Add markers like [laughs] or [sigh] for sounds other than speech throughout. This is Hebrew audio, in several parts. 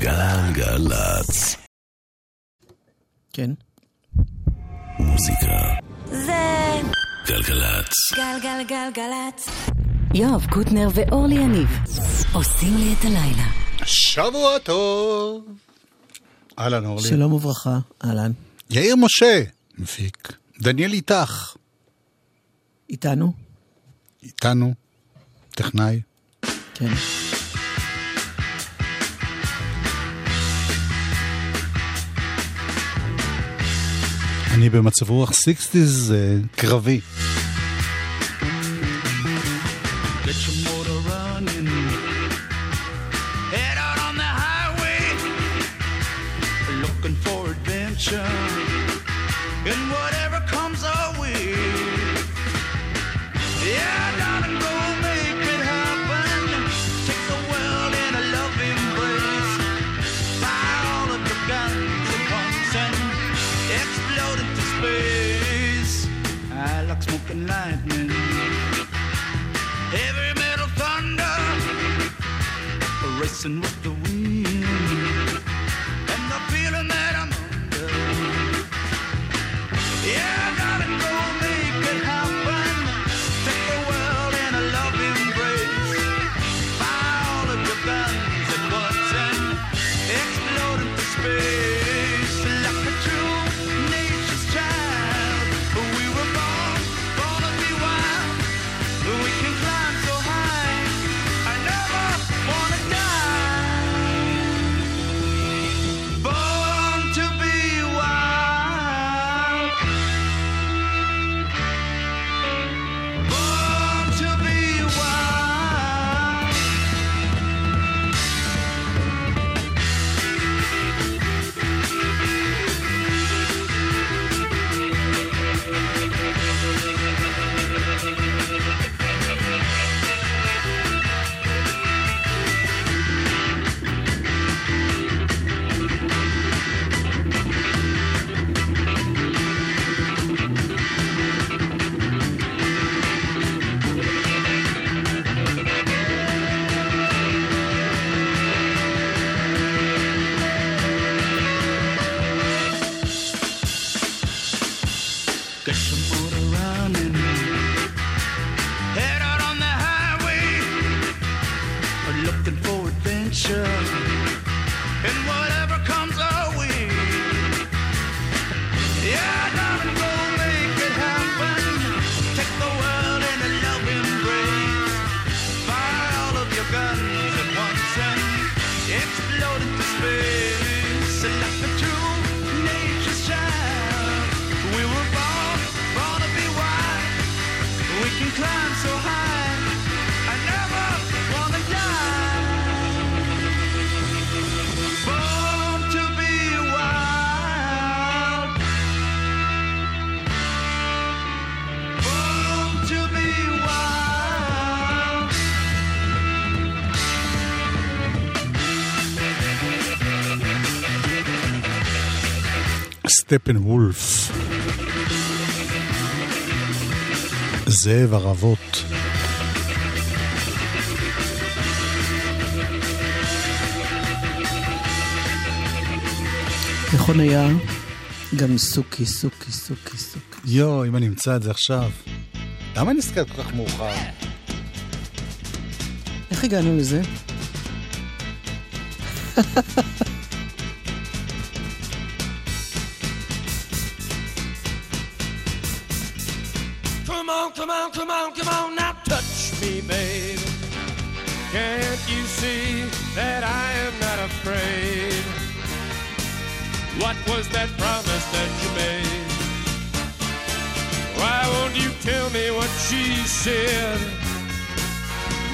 גלגלצ. כן. מוזיקה. זה... גלגלצ. גלגלגלגלצ. יואב קוטנר ואורלי יניב עושים לי את הלילה. שבוע טוב. אהלן אורלי. שלום וברכה, אהלן. יאיר משה, מפיק. דניאל איתך. איתנו? איתנו. טכנאי. כן. אני במצב רוח 60's זה קרבי. Head. And with the סטפן וולף. זאב ערבות. נכון היה גם סוכי, סוכי, סוכי, סוכי. יואו, אם אני אמצא את זה עכשיו. למה נזכרת כל כך מאוחר? איך הגענו לזה? [laughs] was that promise that you made? Why won't you tell me what she said?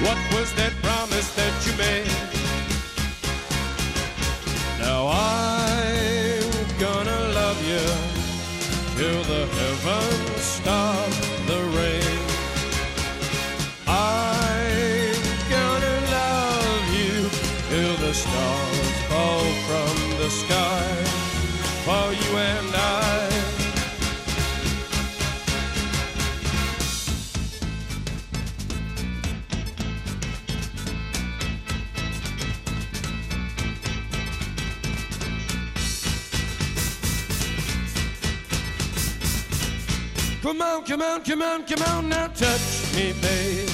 What was that promise that you made? Now I Come on, come on, come on, come on, now touch me, babe.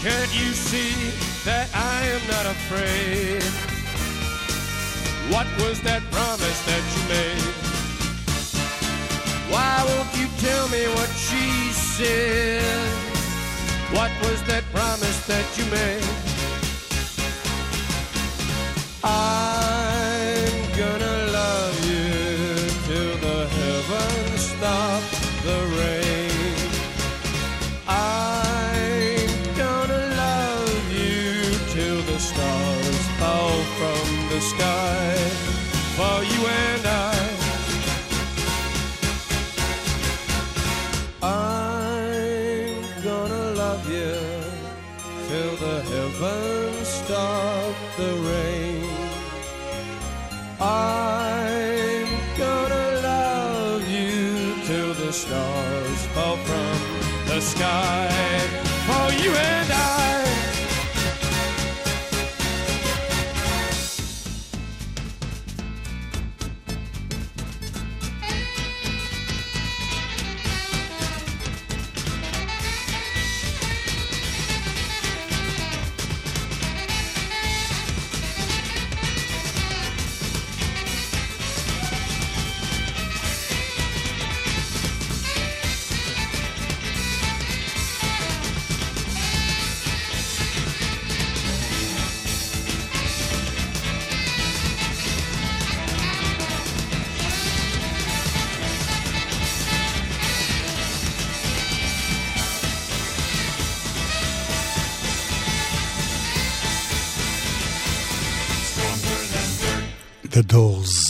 Can't you see that I am not afraid? What was that promise that you made? Why won't you tell me what she said? What was that promise that you made? I The Doors.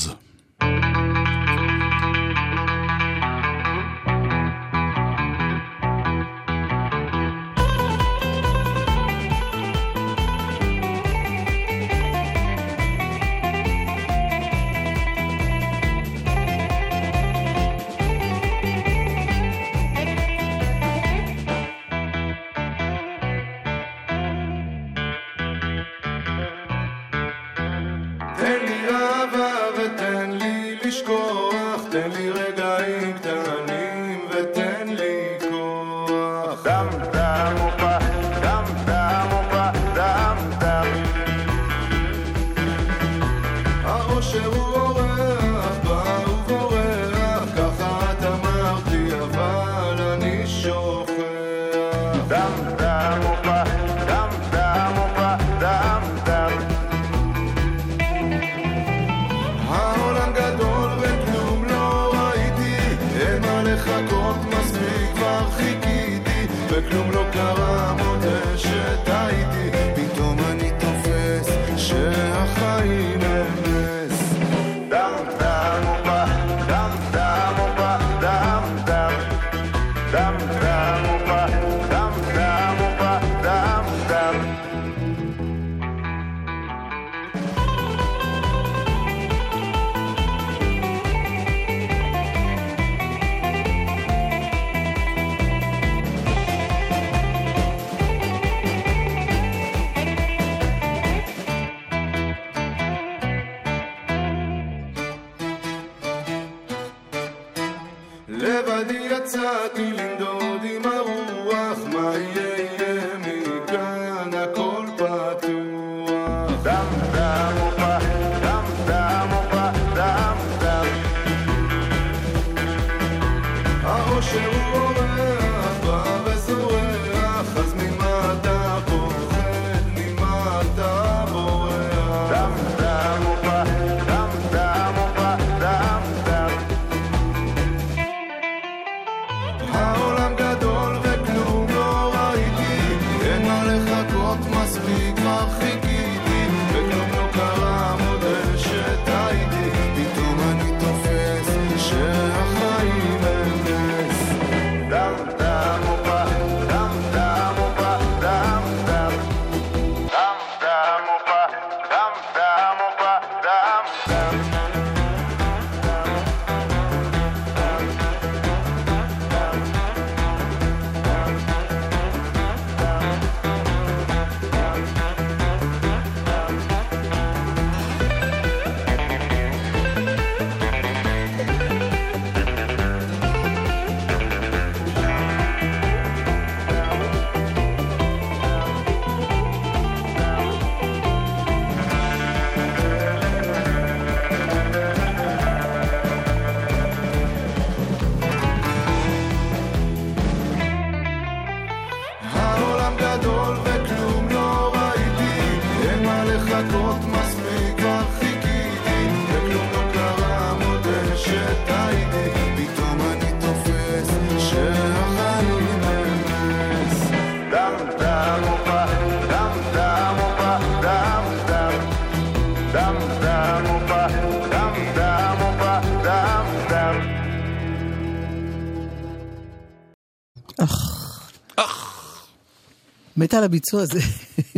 מתה על הביצוע הזה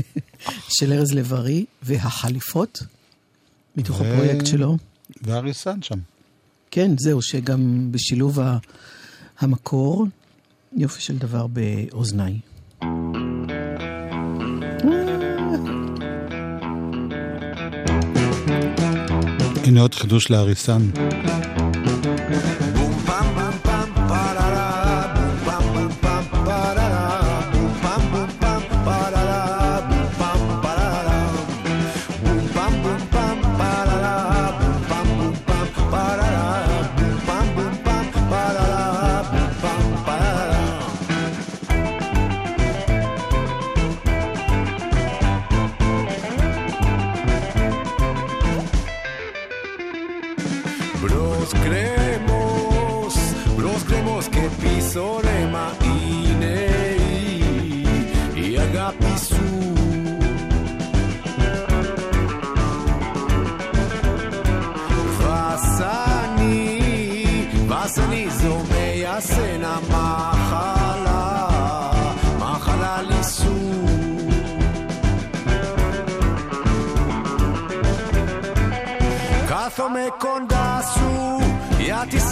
[laughs] של ארז לב-ארי והחליפות, מתוך ו- הפרויקט שלו. והריסן שם. כן, זהו, שגם בשילוב ה- המקור, יופי של דבר באוזניי. הנה עוד חידוש להריסן.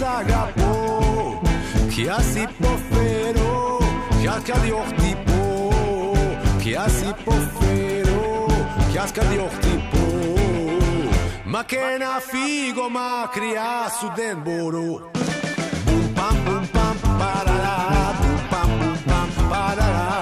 s'agapó, que así pofero, já que tipo, que así pofero, já que tipo. Ma che na figo ma cria su den boro. Bum pam bum pam parará, bum pam bum pam parará.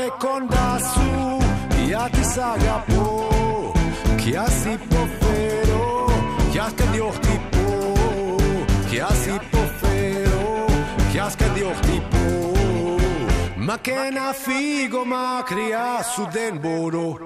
Κάθομαι κοντά σου γιατί σ' αγαπώ Κι ας υποφέρω, κι ας και διοχτυπώ Κι ας υποφέρω, κι ας και διοχτυπώ Μα και να φύγω μακριά σου δεν μπορώ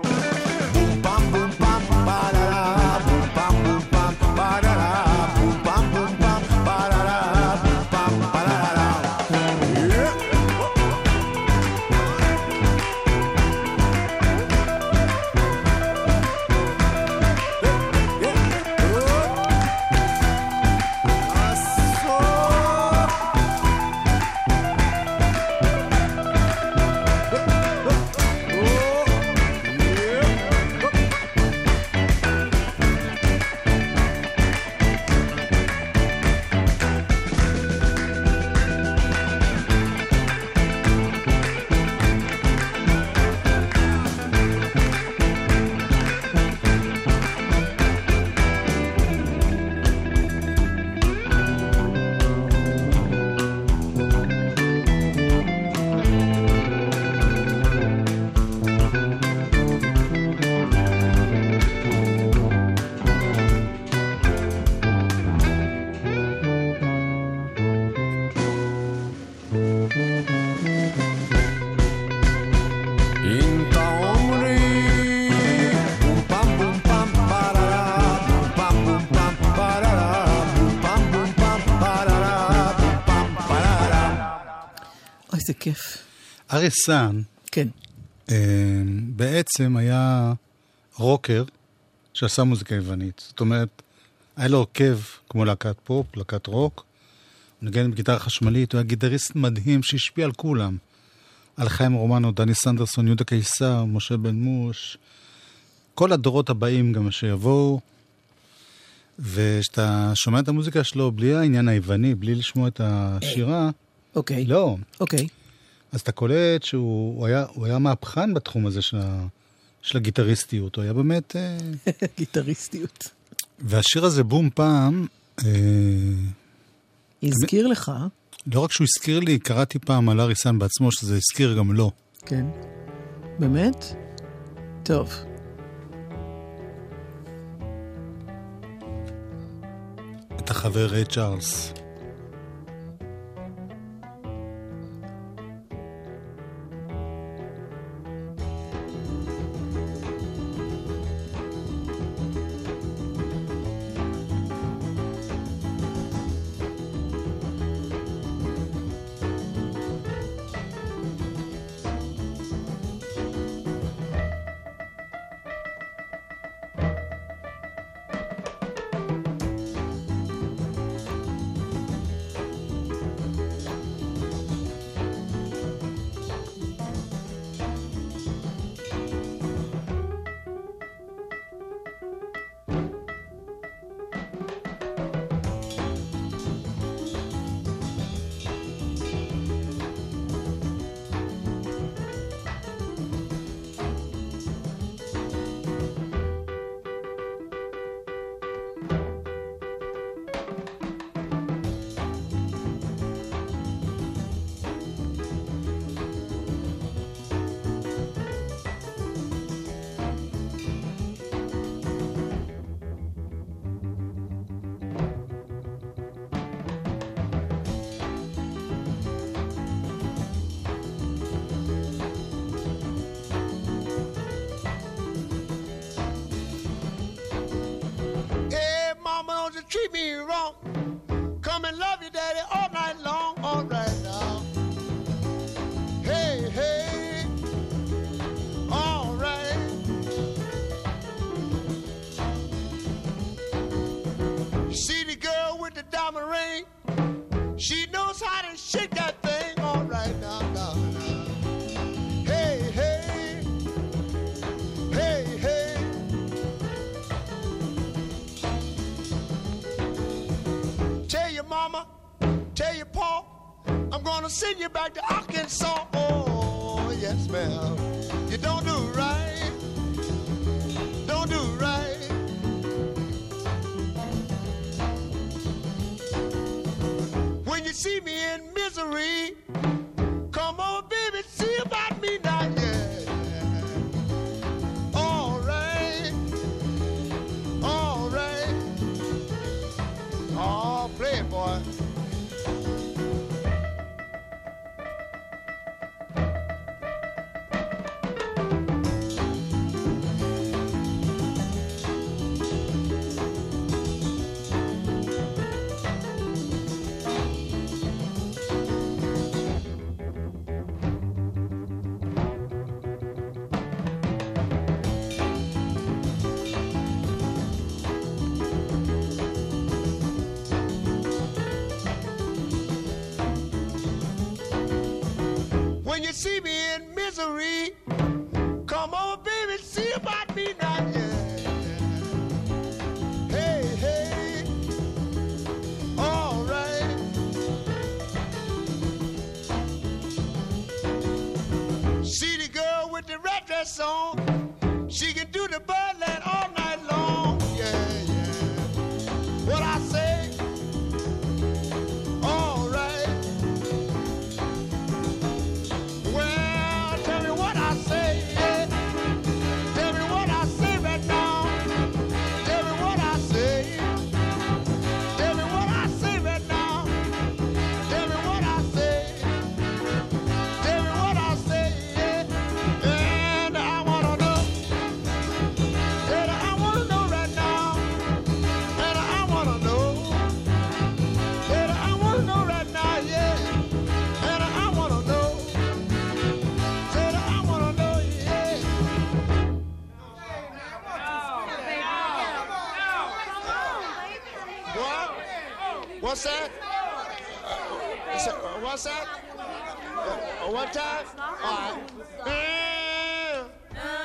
איזה כיף. אריס סאן כן. אה, בעצם היה רוקר שעשה מוזיקה יוונית. זאת אומרת, היה לו הרכב כמו להקת פופ, להקת רוק. הוא ניגן בגיטרה חשמלית, הוא היה גיטריסט מדהים שהשפיע על כולם. על חיים רומנו, דני סנדרסון, יהודה קיסר, משה בן מוש. כל הדורות הבאים גם שיבואו. וכשאתה שומע את המוזיקה שלו בלי העניין היווני, בלי לשמוע את השירה, אוקיי. לא. אוקיי. אז אתה קולט שהוא הוא היה, הוא היה מהפכן בתחום הזה של, ה, של הגיטריסטיות, הוא היה באמת... אה, [laughs] גיטריסטיות. והשיר הזה, בום פעם... אה, הזכיר לך. לא רק שהוא הזכיר לי, קראתי פעם על אריסן בעצמו, שזה הזכיר גם לו. כן. באמת? טוב. אתה חבר ריי צ'ארלס. misery. Claro. É.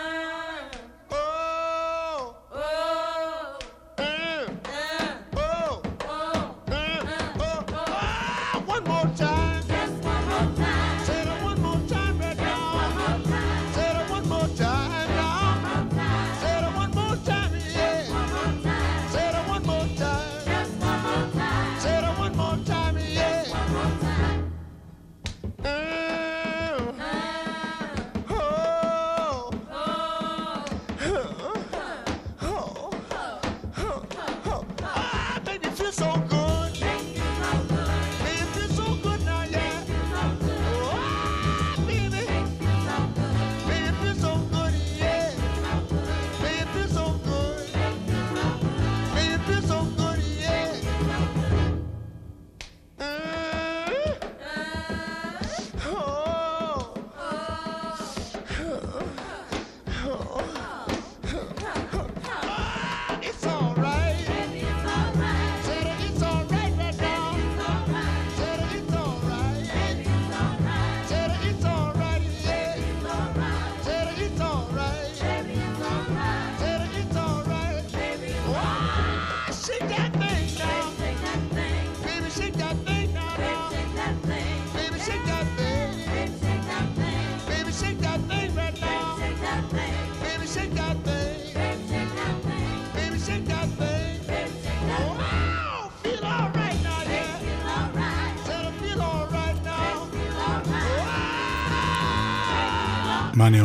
Better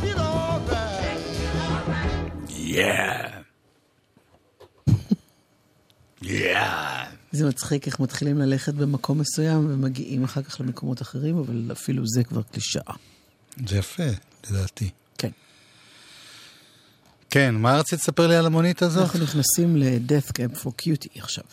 feel alright. Yeah. Yeah. זה מצחיק איך מתחילים ללכת במקום מסוים ומגיעים אחר כך למקומות אחרים, אבל אפילו זה כבר קלישאה. זה יפה, לדעתי. כן. כן, מה רצית לספר לי על המונית הזאת? אנחנו נכנסים ל-Death Camp for Cutie עכשיו.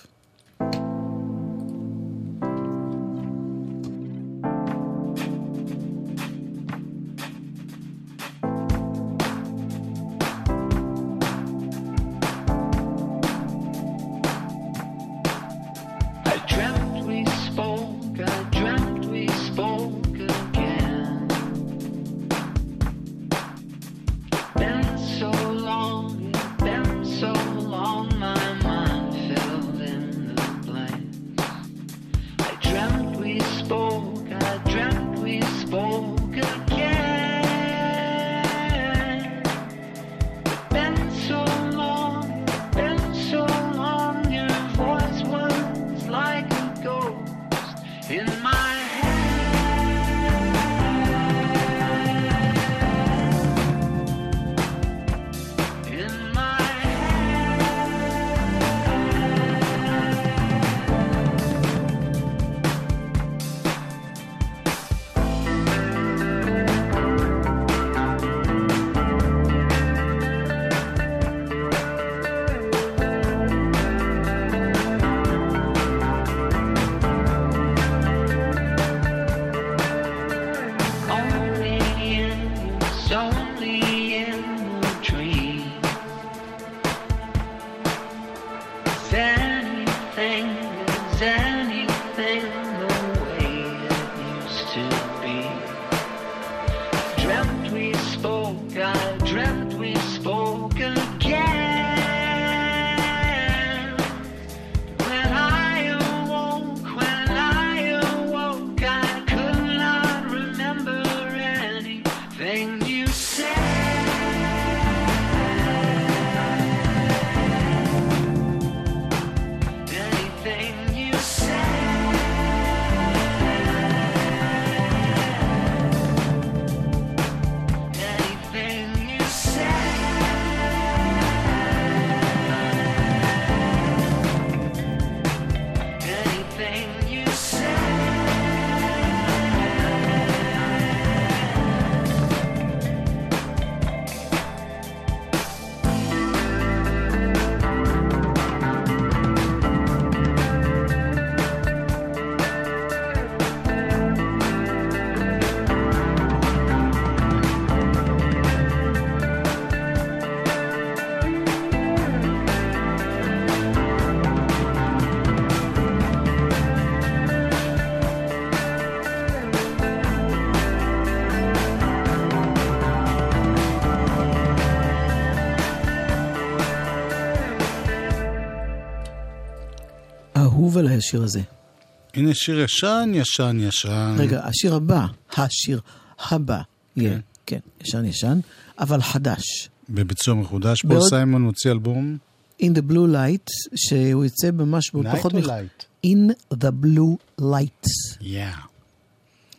אהוב עליי השיר הזה. הנה שיר ישן, ישן, ישן. רגע, השיר הבא, השיר הבא, יהיה, כן, ישן ישן, אבל חדש. בביצוע מחודש. פה סיימון מוציא אלבום. In the Blue Light, שהוא יצא ממש בעוד Night פחות או מח- Light? In the Blue Light. Yeah.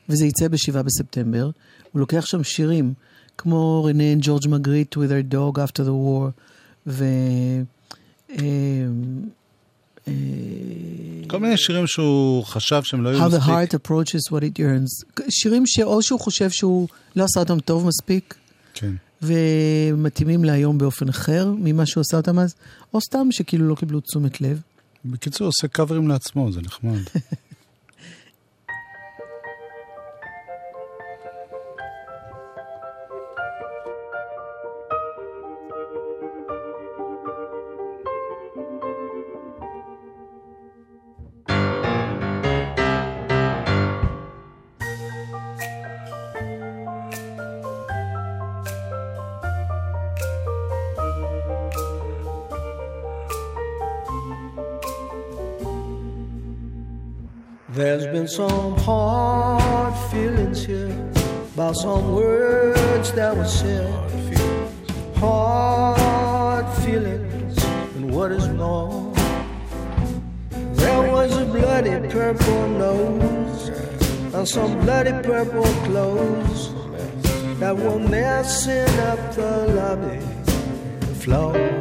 וזה יצא בשבעה בספטמבר. הוא לוקח שם שירים כמו רנה ג'ורג' מגריט with her dog after the war, ו... אה, כל מיני שירים שהוא חשב שהם לא היו How the מספיק. heart approaches what it yearns. שירים שאו שהוא חושב שהוא לא עשה אותם טוב מספיק, כן. ומתאימים להיום באופן אחר ממה שהוא עשה אותם אז, או סתם שכאילו לא קיבלו תשומת לב. בקיצור, עושה קאברים לעצמו, זה נחמד. [laughs] some hard feelings here about some words that were said. Hard feelings and what is wrong. There was a bloody purple nose and some bloody purple clothes that were messing up the lobby floor.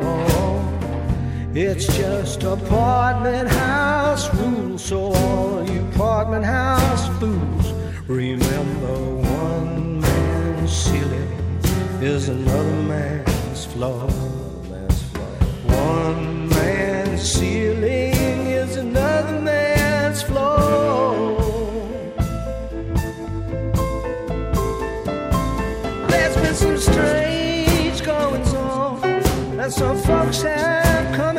It's just apartment house rules, so all you apartment house fools remember one man's ceiling is another man's floor. One man's ceiling is another man's floor. There's been some strange goings on, and some folks have come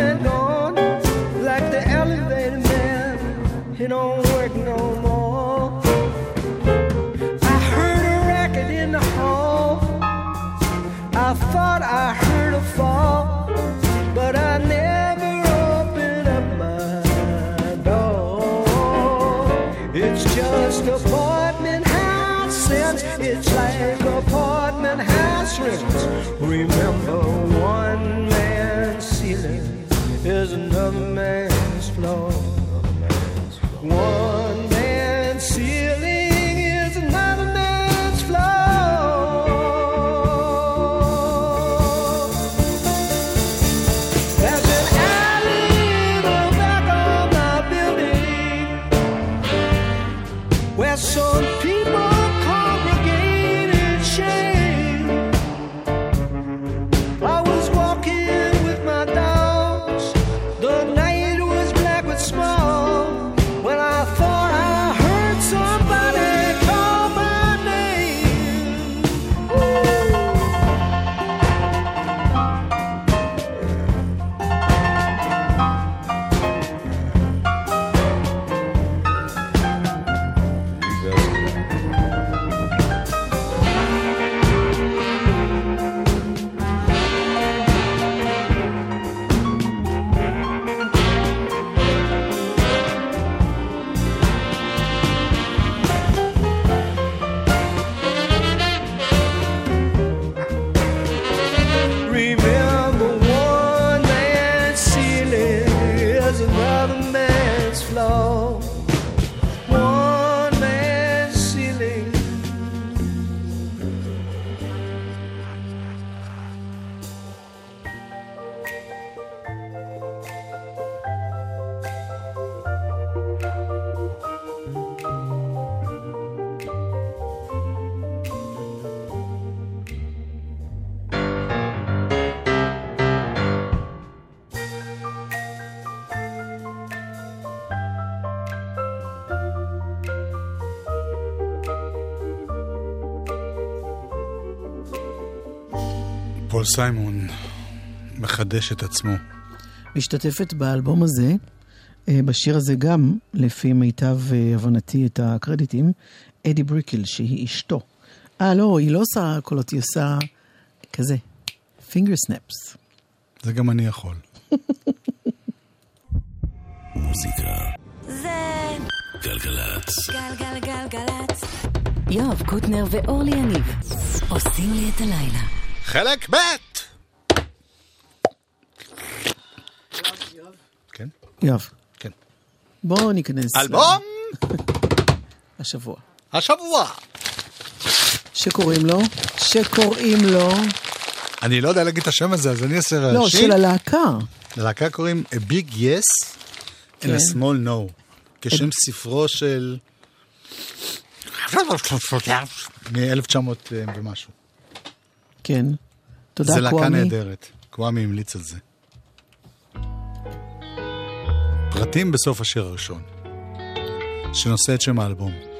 פול סיימון מחדש את עצמו. משתתפת באלבום הזה, אה, בשיר הזה גם, לפי מיטב אה, הבנתי את הקרדיטים, אדי בריקל, שהיא אשתו. אה, לא, היא לא עושה קולות, היא עושה כזה, פינגר סנפס. זה גם אני יכול. [laughs] מוזיקה. זה גלגלצ. גלגלגלגלצ. יואב קוטנר ואורלי יניב עושים לי את הלילה. חלק ב'! כן? יואב. כן. בואו ניכנס. אלבום [laughs] השבוע. השבוע. שקוראים לו, שקוראים לו, אני לא יודע להגיד את השם הזה, אז אני אעשה רעשים. לא, של הלהקה. ללהקה קוראים A Big Yes and כן. a Small No, כשם ספרו של... מ-1900 ומשהו. כן. תודה, זה להקה קוואמי. נהדרת, קוואמי המליץ על זה. פרטים בסוף השיר הראשון, שנושא את שם האלבום.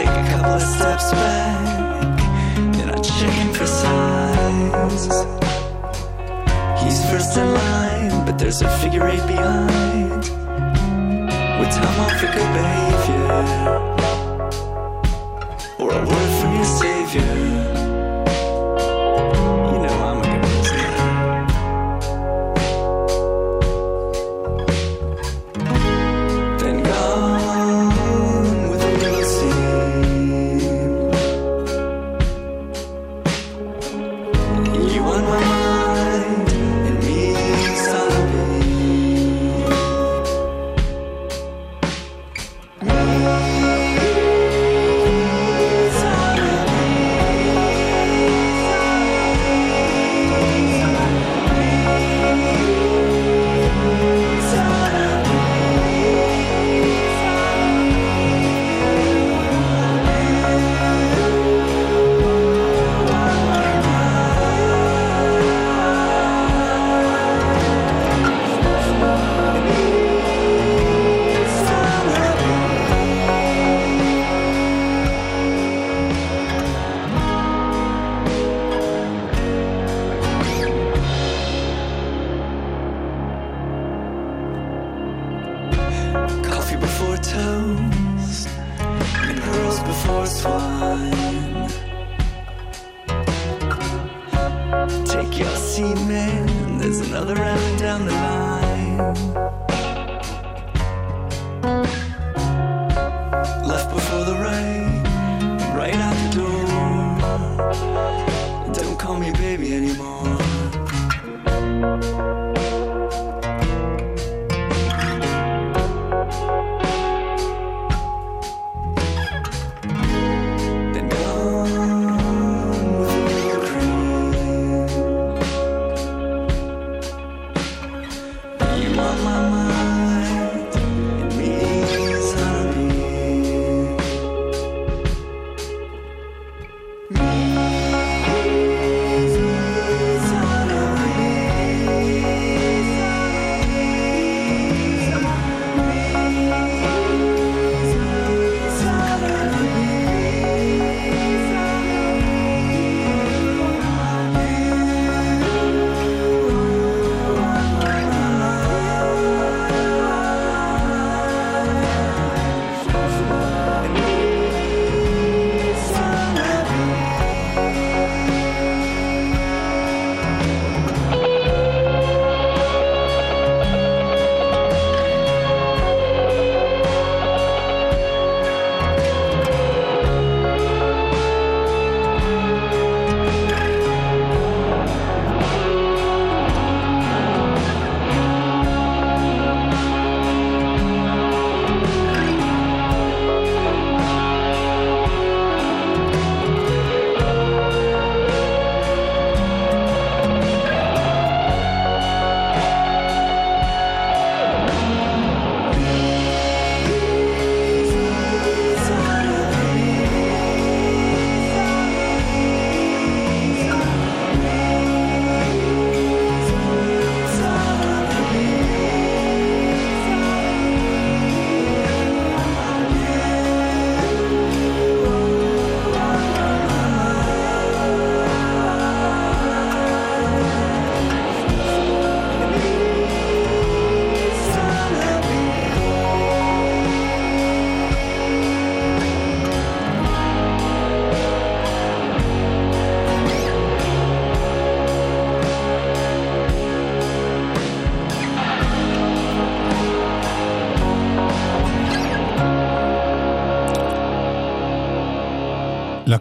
take a couple of steps back, and I check him for signs. He's first in line, but there's a figure eight behind. With time off for good behavior, or a word from your savior.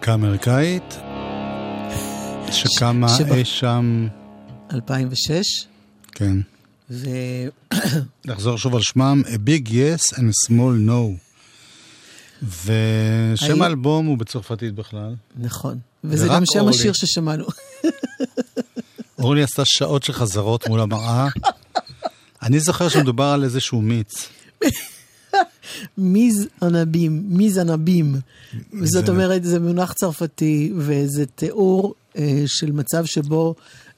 להקה אמריקאית, שקמה שבא- אי שם, 2006, כן. ו... לחזור שוב על שמם, A Big Yes and a Small No. ושם האלבום הוא בצרפתית בכלל. נכון. וזה גם שם אורלי. השיר ששמענו. [laughs] אורלי עשתה שעות של חזרות מול המראה. אני זוכר שמדובר על איזשהו מיץ. mise en abyme, mise en abyme. זאת אומרת, זה מונח צרפתי, וזה תיאור אה, של מצב שבו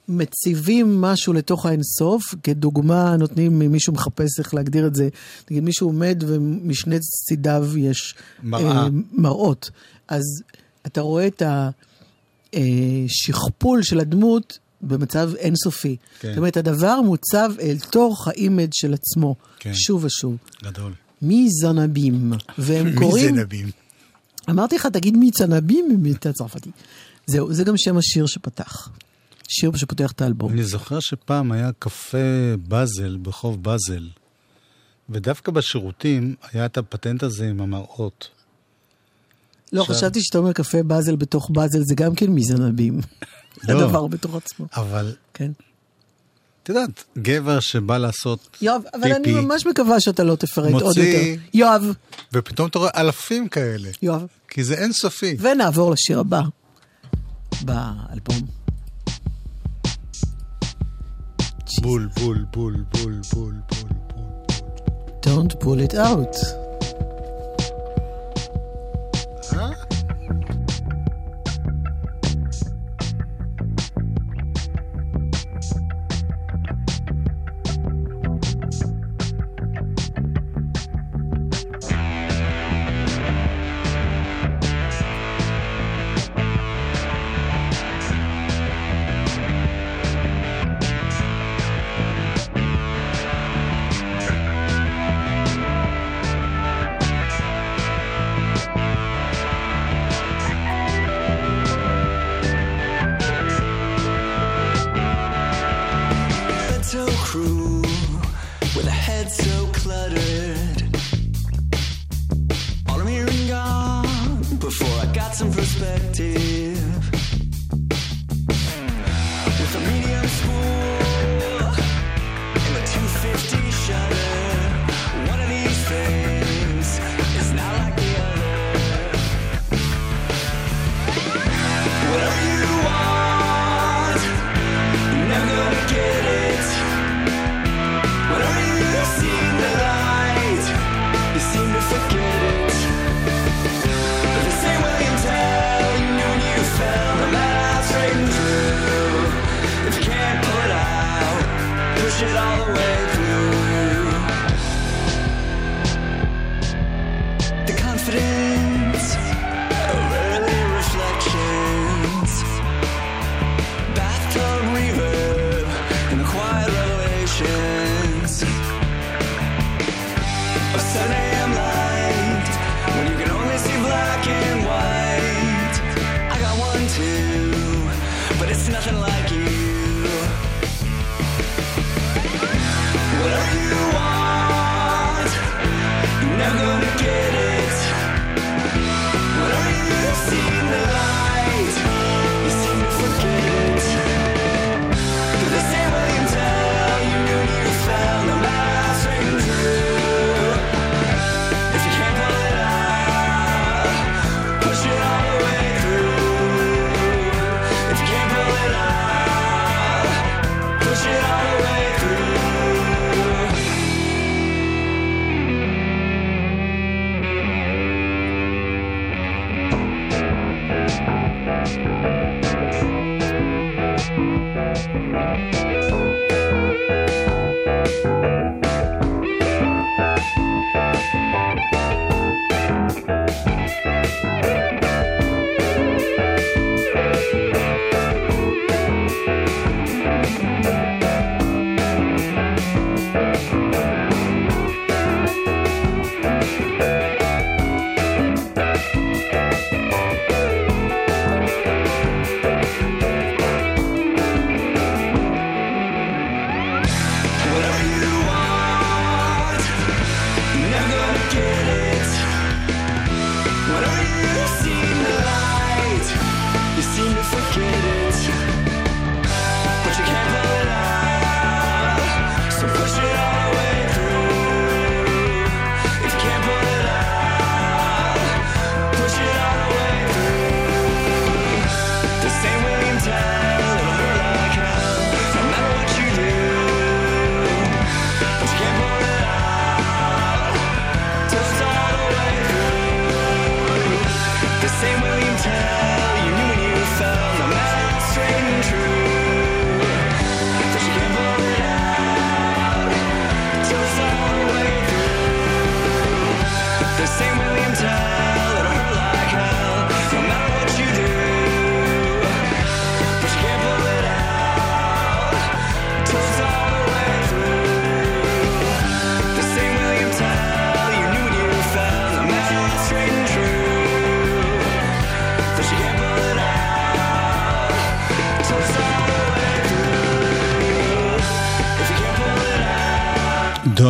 מציבים משהו לתוך האינסוף. כדוגמה, נותנים, אם מישהו מחפש איך להגדיר את זה, נגיד מישהו עומד ומשני צידיו יש מראה. אה, מראות. אז אתה רואה את השכפול של הדמות במצב אינסופי. כן. זאת אומרת, הדבר מוצב אל תוך ה image של עצמו, כן. שוב ושוב. גדול. מי זנבים, והם מי [laughs] קוראים... זה נבים? אמרתי לך, תגיד מי צנבים מבטא צרפתי. זהו, זה גם שם השיר שפתח. שיר שפותח את האלבום. אני זוכר שפעם היה קפה באזל ברחוב באזל, ודווקא בשירותים היה את הפטנט הזה עם המראות. לא, עכשיו- חשבתי שאתה אומר קפה באזל בתוך באזל, זה גם כן מי זנבים. לא. [laughs] הדבר בתוך עצמו. אבל, כן. את יודעת, גבר שבא לעשות יואב, אבל אני ממש מקווה שאתה לא תפרט עוד מוציא- יותר. יואב, ופתאום אתה רואה אלפים כאלה, יואב. כי זה אינסופי. ונעבור לשיר הבא באלבום. בול, בול, בול, בול, בול, בול, בול. Don't pull it out.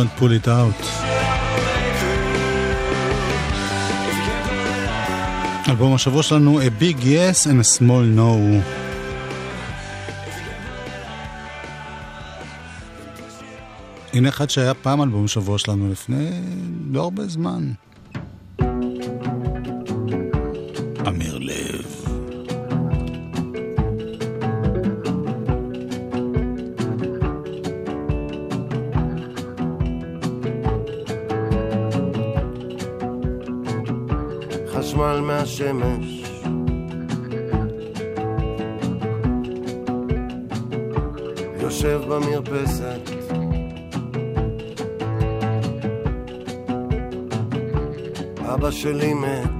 Don't pull it out. אלבום השבוע שלנו A Big Yes and a Small No. הנה אחד שהיה פעם אלבום שבוע שלנו לפני לא הרבה זמן. במרפסת אבא שלי מת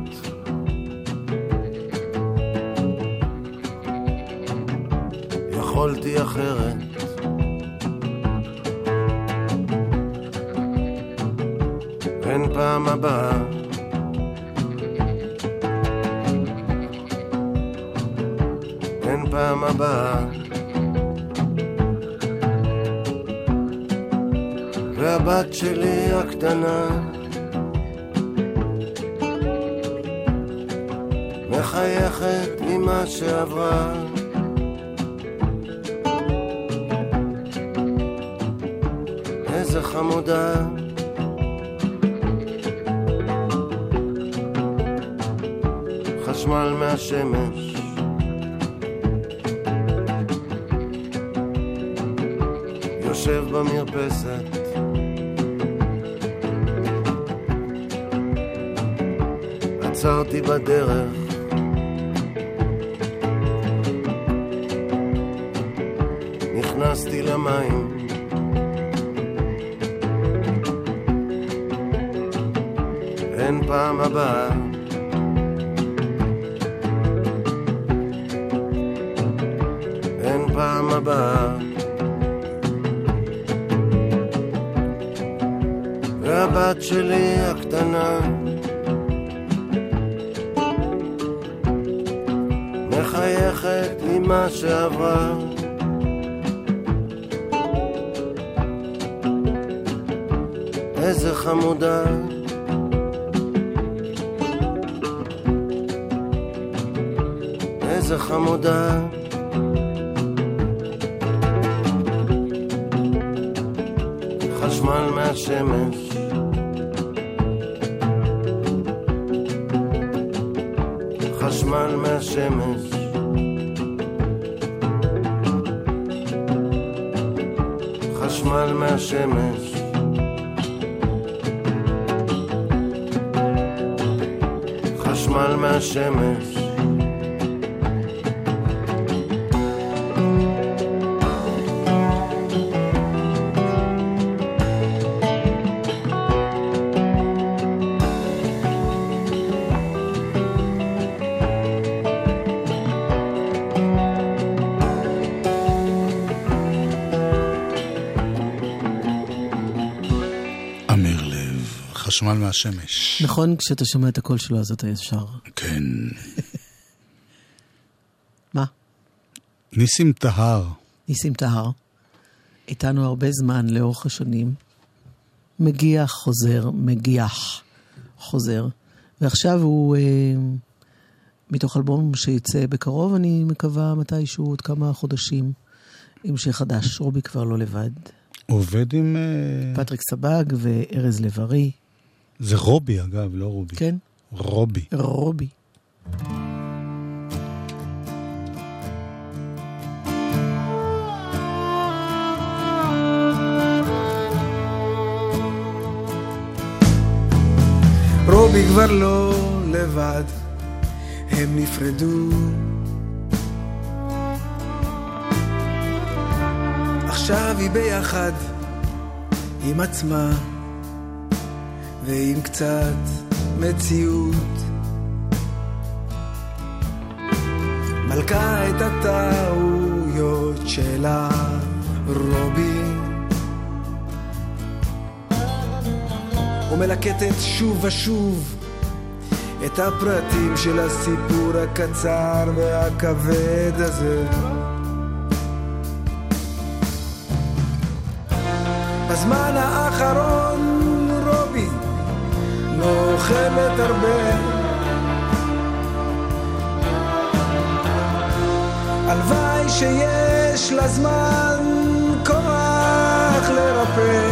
חשמל מהשמש. יושב במרפסת. עצרתי בדרך. נכנסתי למים. אין פעם הבאה naturally חשמל מהשמש. נכון, כשאתה שומע את הקול שלו אז אתה ישר. כן. [laughs] מה? ניסים טהר. ניסים טהר, איתנו הרבה זמן לאורך השנים. מגיח, חוזר, מגיח, חוזר. ועכשיו הוא, אה, מתוך אלבום שיצא בקרוב, אני מקווה מתישהו עוד כמה חודשים, עם שיר חדש. רובי כבר לא לבד. עובד עם... אה, פטריק סבג וארז לב-ארי. זה רובי אגב, לא רובי. כן. רובי. רובי. רובי כבר לא לבד, הם נפרדו. עכשיו היא ביחד עם עצמה ועם קצת מציאות. מלכה את הטעויות שלה, רובי. ומלקטת שוב ושוב את הפרטים של הסיפור הקצר והכבד הזה. בזמן האחרון לא הרבה. הלוואי שיש לה זמן כוח לרפא.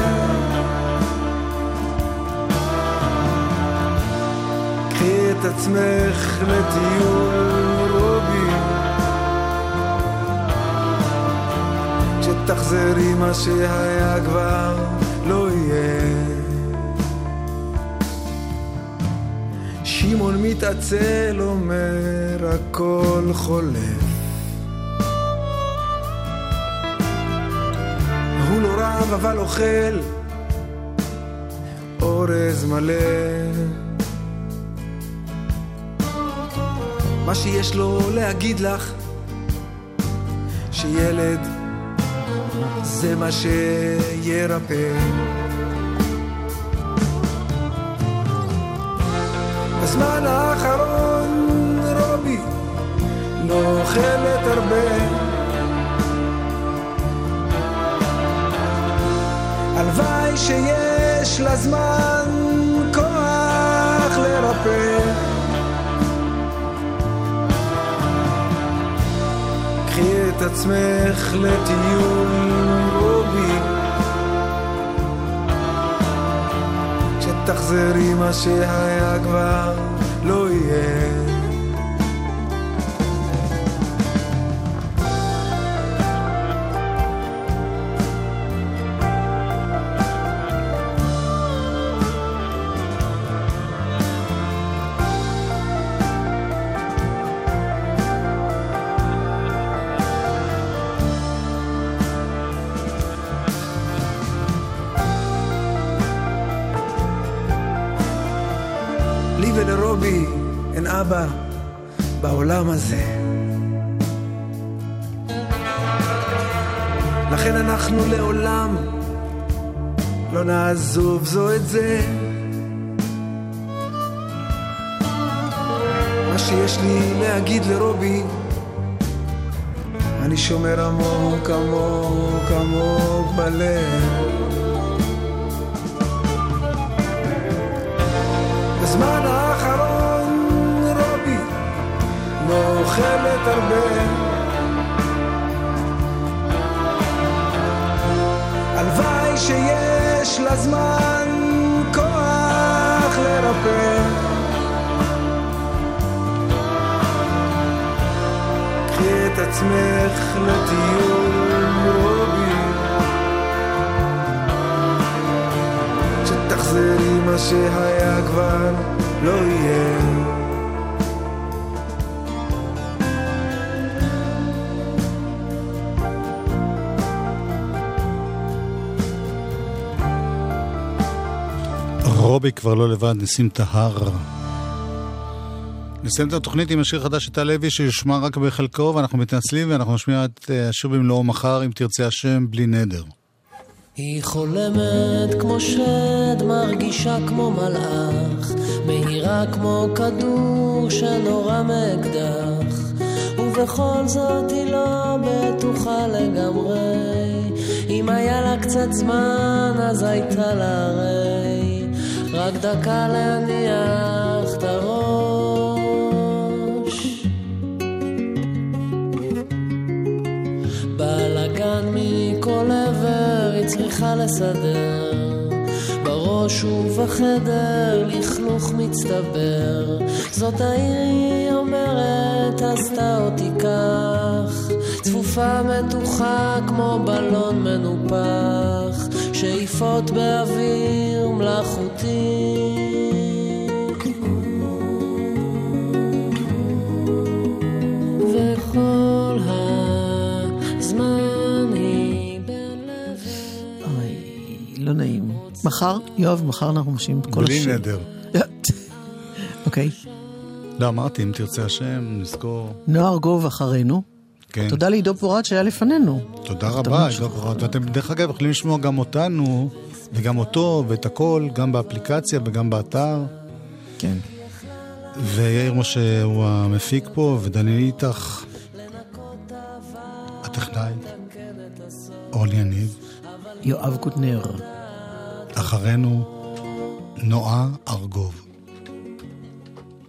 קחי את עצמך לטיול רובי כשתחזרי מה שהיה כבר לא יהיה שמעון מתעצל אומר הכל חולף. הוא לא רב אבל אוכל אורז מלא. מה שיש לו להגיד לך שילד זה מה שירפא בזמן האחרון רובי לא הרבה. הלוואי שיש לה זמן כוח לרפא. קחי את עצמך לטיול כשתחזרי מה שהיה כבר לא יהיה אבא בעולם הזה. לכן אנחנו לעולם לא נעזוב זו את זה. מה שיש לי להגיד לרובי, אני שומר עמוק עמוק עמוק בלב. בזמן האחרון לא אוכלת הרבה. הלוואי שיש לה זמן כוח לרפא. קחי את עצמך לטיול רובי כשתחזרי מה שהיה כבר לא יהיה רובי כבר לא לבד, נשים את ההר. נסיים את התוכנית עם השיר חדש של טל לוי שיושמע רק בחלקו ואנחנו מתנצלים ואנחנו נשמיע את אה, השיר במלואו מחר אם תרצה השם בלי נדר. היא חולמת כמו שד, מרגישה כמו מלאך, מהירה כמו כדור שנורה מאקדח, ובכל זאת היא לא בטוחה לגמרי. אם היה לה קצת זמן, אז הייתה לה הרי רק דקה להניח את הראש. בלאגן מכל עבר היא צריכה לסדר. בראש ובחדר לכלוך מצטבר. זאת העיר היא אומרת עשתה אותי כך צפופה מתוחה כמו בלון מנופח שאיפות באוויר מלאכותי וכל הזמן היא אוי, לא נעים. מחר, יואב, מחר אנחנו משאים את כל בלי השיר. נדר. [laughs] אוקיי. לא, אמרתי, אם תרצה השם, נזכור. נוער גוב אחרינו. כן. תודה לעידו פורט שהיה לפנינו. תודה רבה, ממש- לא פחות. ואתם דרך אגב יכולים לשמוע גם אותנו, וגם אותו, ואת הכל, גם באפליקציה וגם באתר. כן. ויאיר משה הוא המפיק פה, ודניאל איתך. הטכנאי, אורלי יניב, יואב קוטנר. אחרינו נועה ארגוב.